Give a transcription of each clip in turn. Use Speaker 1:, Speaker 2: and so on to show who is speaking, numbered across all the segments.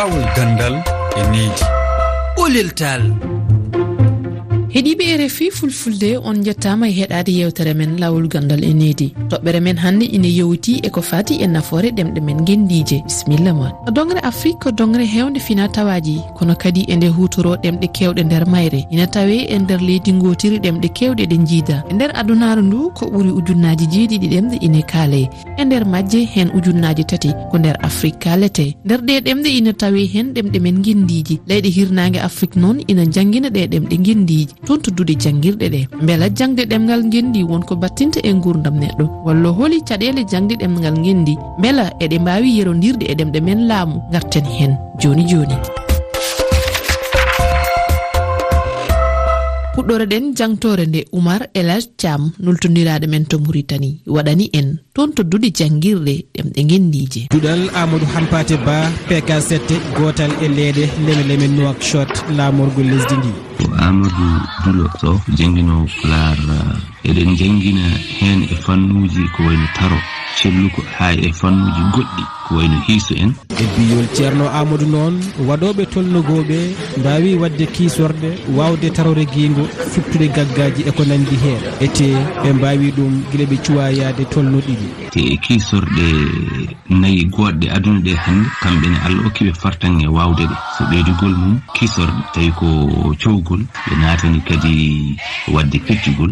Speaker 1: laawol gandal e needi.
Speaker 2: Ɓolel ɓoleltal
Speaker 3: heeɗiɓe e rfi fulfulde on jettama e heɗade yewtere men lawol gandal e needi. Toɓɓere men hannde ina yowti eko fati e nafoore ɗemɗe men guendiije bisimilla moon dongre afrique ko dongre hewde fina tawaji kono kadi e nde hutoro ɗemɗe kewɗe nder mayre. Ina tawe e nder leydi gotiri ɗemɗe kewɗe ɗe jiida e nder adunaru ndu ko ɓuuri ujunnaji jeeɗiɗi ɗemɗe ine kaale. E nder majje hen ujunnaji tati ko nder afrique kalete nder ɗe ɗemɗe ina tawe hen ɗemɗe men guendiji leyɗe hirnage afrique noon ina jangguina ɗe ɗemɗe guendiji toon tuddude jangguirɗe ɗe. Beela jangde ɗemgal gendi wonko battinta e gurdam neɗɗo. Walla holi caɗele jangde ɗemgal gendi beela eɗe mbawi yerodirde e ɗemɗe men laamu. Garten hen joni joni fuɗɗoreɗen jangtore nde oumar elage cam nultodiraɗe men to muritani waɗani en. Toon toddude janguirɗe ɗemɗe guendije
Speaker 4: duɗal amadou hampate ba pk 7 gotal e leeɗe leme leme nowakshot lamorgol lesdi ndi.
Speaker 5: Amadou dulo sow jangguinowo plar eh, eɗen janggina hen e fannuji ko wayno taro. celluko ha e fannuji goɗɗi ko wayno hiiso en.
Speaker 4: E biyol ceerno amadou noon waɗoɓe tolnogoɓe mbawi wadde kiisorde wawde tarore guingo fittude gaggaji eko nandi hen ete ɓe mbawi ɗum guila ɓe cuwa cuwayade tolnoɗiɗi
Speaker 5: te e kiisorde nayyi goɗɗe aduna ɗe hannde kamɓene allah okkiɓe fartan e wawde ɗe. So ɓeydugol mum kiisorɗe tawi ko cowgol ɓe natani kadi wadde peccugol.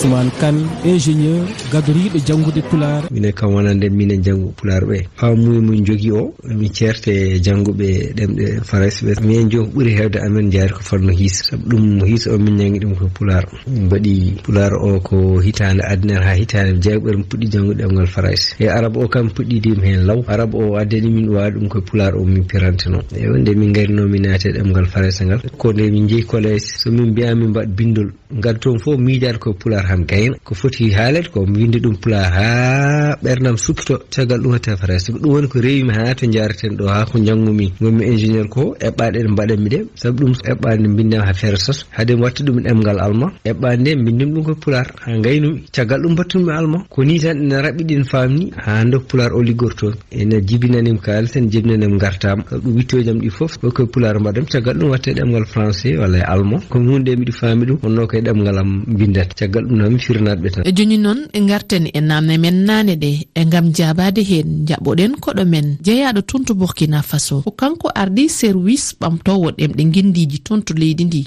Speaker 4: ousmane kane ingénieur gadoriɗo janggude pular
Speaker 6: minen kam wonande minen janggu pular ɓe. Ɓawa mumen min jogii o mi ceerte jangguɓe ɗemɗe faras ɓe. Minen joni ko ɓuri hewde amen jaari ko fanno hiis. Saabu ɗum hiis o min jangi ɗum ko pular mbaɗi pular o ko hitande adunere ha hitande jeeɓɓere mi puɗɗi janngude ɗemgal faras e arabe o kam puɗɗiɗim hen law. Arabe o addani min wawi ɗum koye pular o min piranteno e nde min garino min naate ɗemgal faras ngal ko nde min jeeyi collége somin mbiya min mbaɗ bindol. Gad toon fof miijade koye pular tan gayna ko foti haalede ko winde ɗum pula ha ɓernam sukkito caggal ɗum hatta fata siko ɗum woni ko rewimi ha to jareten ɗo ha ko janggumi gonmi ingénieur ko eɓɓade ɗe mbaɗanmi ɗe. Saabu ɗum eɓɓade mbindema ha feere sos. Haade mi watta ɗum e ɗemgal allemand eɓɓade nde mbindimi ɗum ko pular ha gaynumi caggal ɗum battunmi allemand ko ni tan ene raɓiɗin famni ha nde pular o liggortomi ene jibinanim kalis en jibinanim gartama saabu ɗum wittojam ɗi foof koye pular mbaɗami caggal ɗum watte ɗemgal français walla e allemand komi hunde miɗi faami ɗum wonno koye ɗemgal am mbindata caggal ɗum noon firnaɓe tan.
Speaker 3: E joni noon garten e namde men nane ɗe e gam jabade hen jaɓoɗen koɗo men. Jeeyaɗo toon to burkina faso. Ko kanko ardi service ɓamtowo ɗemɗe guindiji toon to leydi ndi.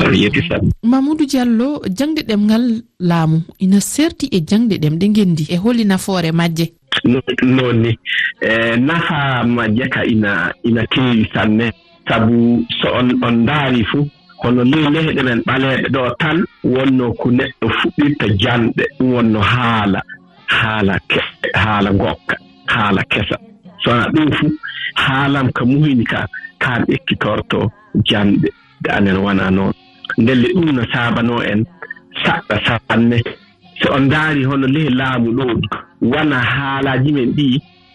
Speaker 3: Mamoudou diallo jangde ɗemgal laamu. Ina serti e jangde ɗemɗe guendi e holi nafoore majje.
Speaker 7: Noon ni e nafa majje ka ina ina keewi sanne. Sabu so on on daari fuu kono ley ni leyɗemen ɓaleeɓe ɗo tan wonno ko neɗɗo fuɗɗirta janɗe ɗum wonno haala haala haala gokka haala kesa. Sona ɗum fuu haalam ka muhini ka kan ekkitorto janɗe. De anen wona noon. Ndelle ɗum no saabanoo en saɗɗa sanne. So on ndaari hono ley laamu ɗo wona haalaji men ɗi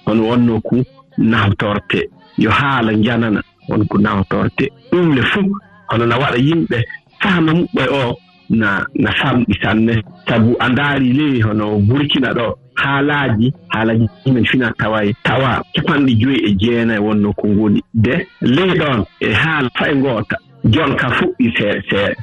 Speaker 7: hono wonno ko nawtorte. Yo haala janana wonko nawtorte. Ɗum le fuu kono na waɗa yimɓe fahma muɓɓe o na na famɗi sanne. Sabu a ndaari ley hono burkina ɗo haalaaji haalaji men fina taway tawa capanɗe joyi e jeenayi wonno ko ngoni. De ley ɗon e haala fay ngoota jon ka fuɗɗi see see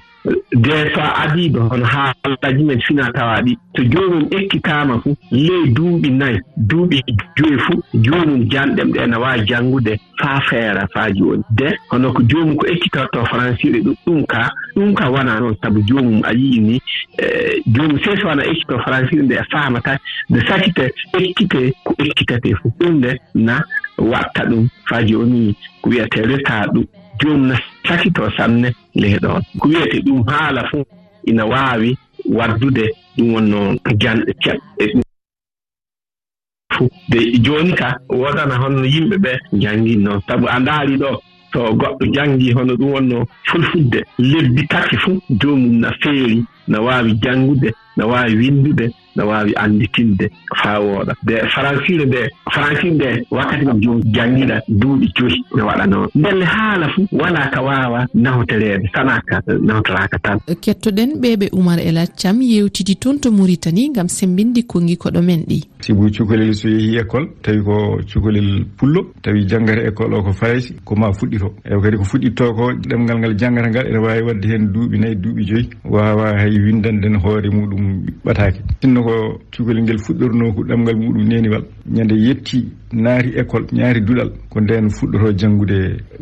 Speaker 7: de so a adiiba hono haalaji men fina tawa ɗi. To joomum ekkitaama fuu ley duuɓi nayi duuɓi joyi fuu joomum janɗem ɗe ne waawi janngude faa feera faa jooni de hono ko joomum ko ekkitorto françire ɗum ɗum ka ɗum ka wona noon sabu joomum a yii ni e, joomum sees wona ekkito françire nde e faamata nde sakite ekkite ko ekkitate fof ɗum nde na watta ɗum faa jooni ko wiyete retard ɗum jooni nastaki to sanne ley ɗon ko wiyete ɗum haala fof ina waawi waddude ɗum wonno janɗe ceɓɗe fuu de jooni ka wodana honno yimɓe ɓe janngii noon sabu a ndaari ɗo to goɗɗo janngii hono ɗum wonno fulfudde lebbi tati fuu joomum na feeri na waawi janngude no waawi winndude no waawi annditinde faa wooɗa nde françire nde françire nde wakkati kam jooni janngiɗa duuɓi joyi no waɗa noon. Ndelle haala fuu walaa ka waawa nawtereede tanaka nawtoraaka tan.
Speaker 3: Kettoɗen ɓeeɓe oumar el accam yewtidi toon to muritani ngam sembinde konngi koɗo men ɗi.
Speaker 1: Sibu cukalel so yehii école tawi ko cukalel pullo tawi janngata école o ko faysi ko ma fuɗɗito eyi kadi ko fuɗɗittoo ko ɗemngal ngal janngata ngal ene waawi waɗde heen duuɓi nayi duuɓi joyi. Waawa hay windanɗen hoore muɗum. ɗum ɓataki sinno ko cukalel ngel fuɗɗorno ko ngal muɗum neniwal ñande yetti naari école ñaari duɗal ko nden fuɗɗoto janngude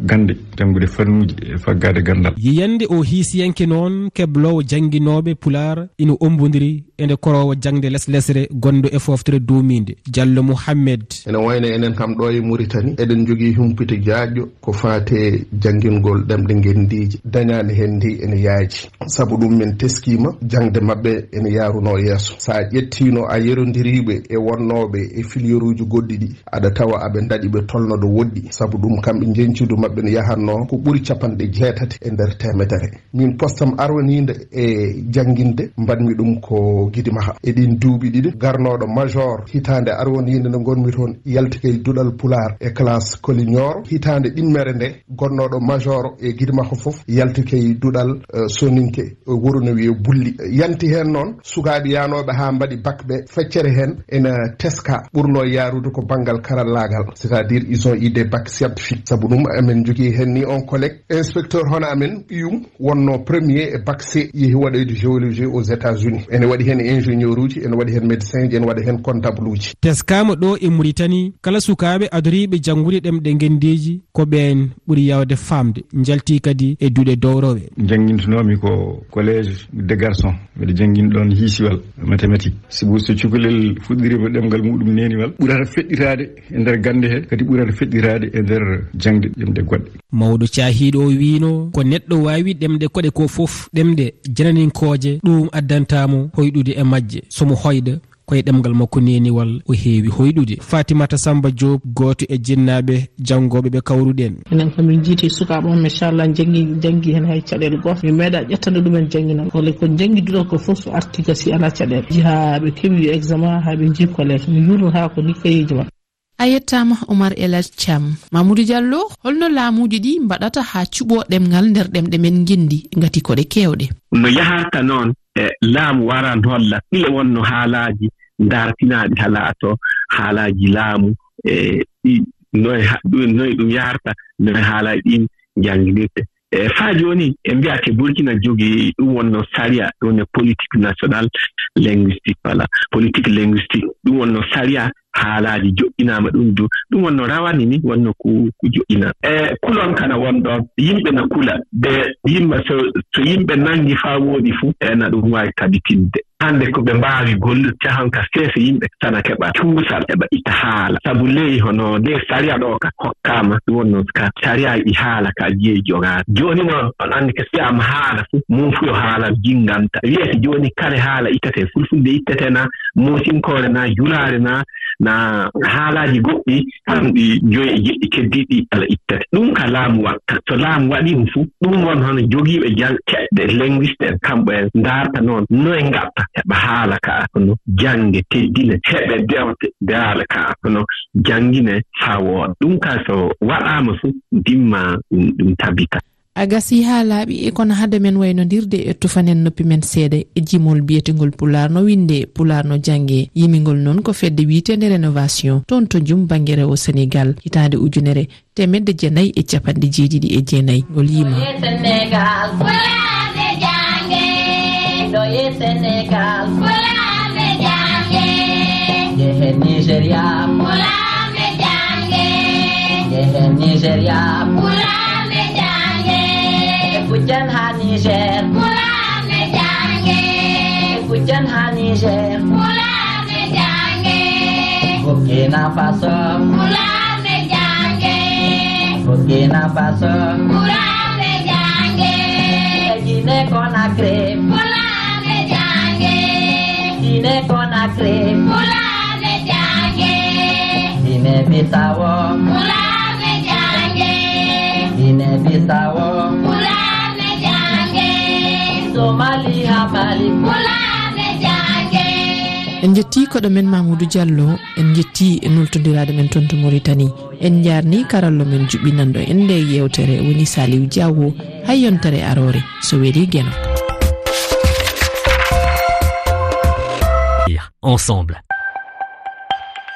Speaker 1: gande janngude fannuji e faggade gandal
Speaker 4: yiyande o hiisiyanke noon keblowo jannginoɓe pular ina ombodiri e nde korowo jangde less lesre gonɗo e foftere domide diallo mouhammed.
Speaker 2: Ene wayno enen kam ɗo e mauritani eɗen jogii humpite jaaƴƴo ko faate janngingol ɗemɗe ngendiiji dañaande hen ndi ene yaaji. Sabu ɗum min teskima jangde maɓɓe ene yaruno yeeso. Sa ƴettino a yerodiriɓe e wonnoɓe e filiyeruji goɗɗi ɗi aɗa tawa aɓe daɗi ɓe tolno ɗo woɗɗi. Saabu ɗum kamɓe jencudu mabɓe ne yahanno ko ɓuuri capanɗe jeetati e nder temedere min postam arwanide e jangguinde mbanmi ɗum ko guidi maha. Eɗin duuɓi ɗiɗi garnoɗo major hitande arwanide nde gonmi toon yaltikey duɗal pular e classe colignor hitande ɗimmere nde gonnoɗo major e guidi maha foof yaltikey duɗal eh, soninke wuro no wiye bulli. Yanti hen noon sukaaɓe yanoɓe ha mbaɗi bac ɓe feccere hen ene teska ɓurno yarude ko banggal karallagal. C' est à dire ils ont eu des bac scientifique saabu ɗum amen jogui hen ni on collègue inspecteur hono amen ɓiyum wonno premier e bac c yeehi waɗoyde géologie aux états unis ene waɗi hen ingénieur uji ene waɗi hen médecin ji ene waɗi hen comptable uji.
Speaker 4: Teskama ɗo e mauritani. Kala sukaɓe adoriɓe janggude ɗemɗe gendiji ko ɓen ɓuuri yawde famde. Jalti kadi e duuɗe dowroɓe.
Speaker 1: Jangguintunomi ko collége de garçon. Mbiɗa jangguini ɗon hiisiwal mathématique. Sabu so cukalel fuɗɗirima ɗemgal muɗum neniwal ɓurata feɗɗitade e nder gande he kadi ɓurata feɗɗitade e nder jangde ɗemɗe goɗɗe.
Speaker 4: Mawɗo cahiɗo o wino ko neɗɗo wawi ɗemɗe koɗe ko foof ɗemɗe jananinkoje ɗum addantamo hoyɗude e majje. Somo hoyɗa koye ɗemgal makko neniwal o heewi hoyɗude. Fatimata samba diob goto e jinnaɓe janggoɓe ɓe kawruɗen.
Speaker 8: Enen komin jiiti sukaɓe on machallah jangi janggi hen hay caɗele goto. Min meeɗa ƴettande ɗumen jangguinam kono ko jangguiduɗo ko foof so arti ka ala caɗele jiiha ɓe keewi examen haɓe jii collége mi yurnata ko ni kayeji ma.
Speaker 3: A yettama oumar elaj thiam. Mamoudou diallo holno laamuji ɗi mbaɗata ha cuɓo ɗemgal nder ɗemɗe men gendi gati koɗe kewɗe
Speaker 7: no yahata noon e laamu waran holla ɗile wonno haalaaji ndaaratinaaɗi halaa to haalaaji laamu e ɗi noye ɗum yaharta noye haalaaji ɗin jannginirte e faa jooni e mbiyake burkina jogii ɗum wonno saria ɗum woni politique national linguistique voilà. Politique linguistique ɗum wonno saria haalaaji joƴƴinaama ɗum du. Ɗum wonno rawani ni wonno ko ko joƴƴina e kulon kana wonɗon yimɓe na kula. De yimɓe so so yimɓe nangi faa woodi fuu ena ɗum waawi tabitinde. Hannde ko ɓe mbaawi gollude cahan ka seesa yimɓe sana keɓa cuusal eɓa itta haala. Sabu ley hono nde saria ɗo ka hokkaama ɗum wonno ka saria i haala ka jeyi jogaade jooni noon on anndi ko siyaama haala fuu mum fuu yo haala jinnganta. Wiyete jooni kare haala ittetee fulfulde ittetee na moosinkoore na julaare na na haalaaji goɗɗi tan ɗi joyi e jiɗɗi keddiiɗi ala ittata ɗum ka laamu watta so laamu waɗiima fuu ɗum won hono jogiiɓe jalkeɗɗe linguiste en kamɓe en ndaarta noon noye ngatta heɓa haala kaa hono jannge teddine heɓe dewte daala kaa hono janngine faa wooɗa ɗum kaa so waɗaama fuu dimma ɗum tabita.
Speaker 3: a gasi ha laaɓi e kono hade men waynodirde e tufanen noppi men seeɗa e jimol biyetegol pular no winde pular no jangge yimigol noon ko fedde wiitede rénovation. Toon to jum bangguere o sénégal. Hitande ujunere temedde jeenayyi e capanɗe jeeɗiɗi e jeenayyi ngol yima Nigeria, fulaaɓe jange jange jehe nigéria fujan ha Niger. Quran jange Gujjan ha Niger. Quran jange Burkina Faso Quran jange Burkina Faso Quran ɓe jange Guinée Conakry Quran ɓe jange Guinée Conakry Quran jange Guinée Bissau Quran jange Guinée Bissau Quran somali ha mali en jetti koɗo men mamoudou diallo en jetti e noltodirade men toon to maritani en jarni karallo men juɓɓinanɗo en nde yewtere woni saliw diawo hay yontere arore so weeli gueno
Speaker 9: ensemble.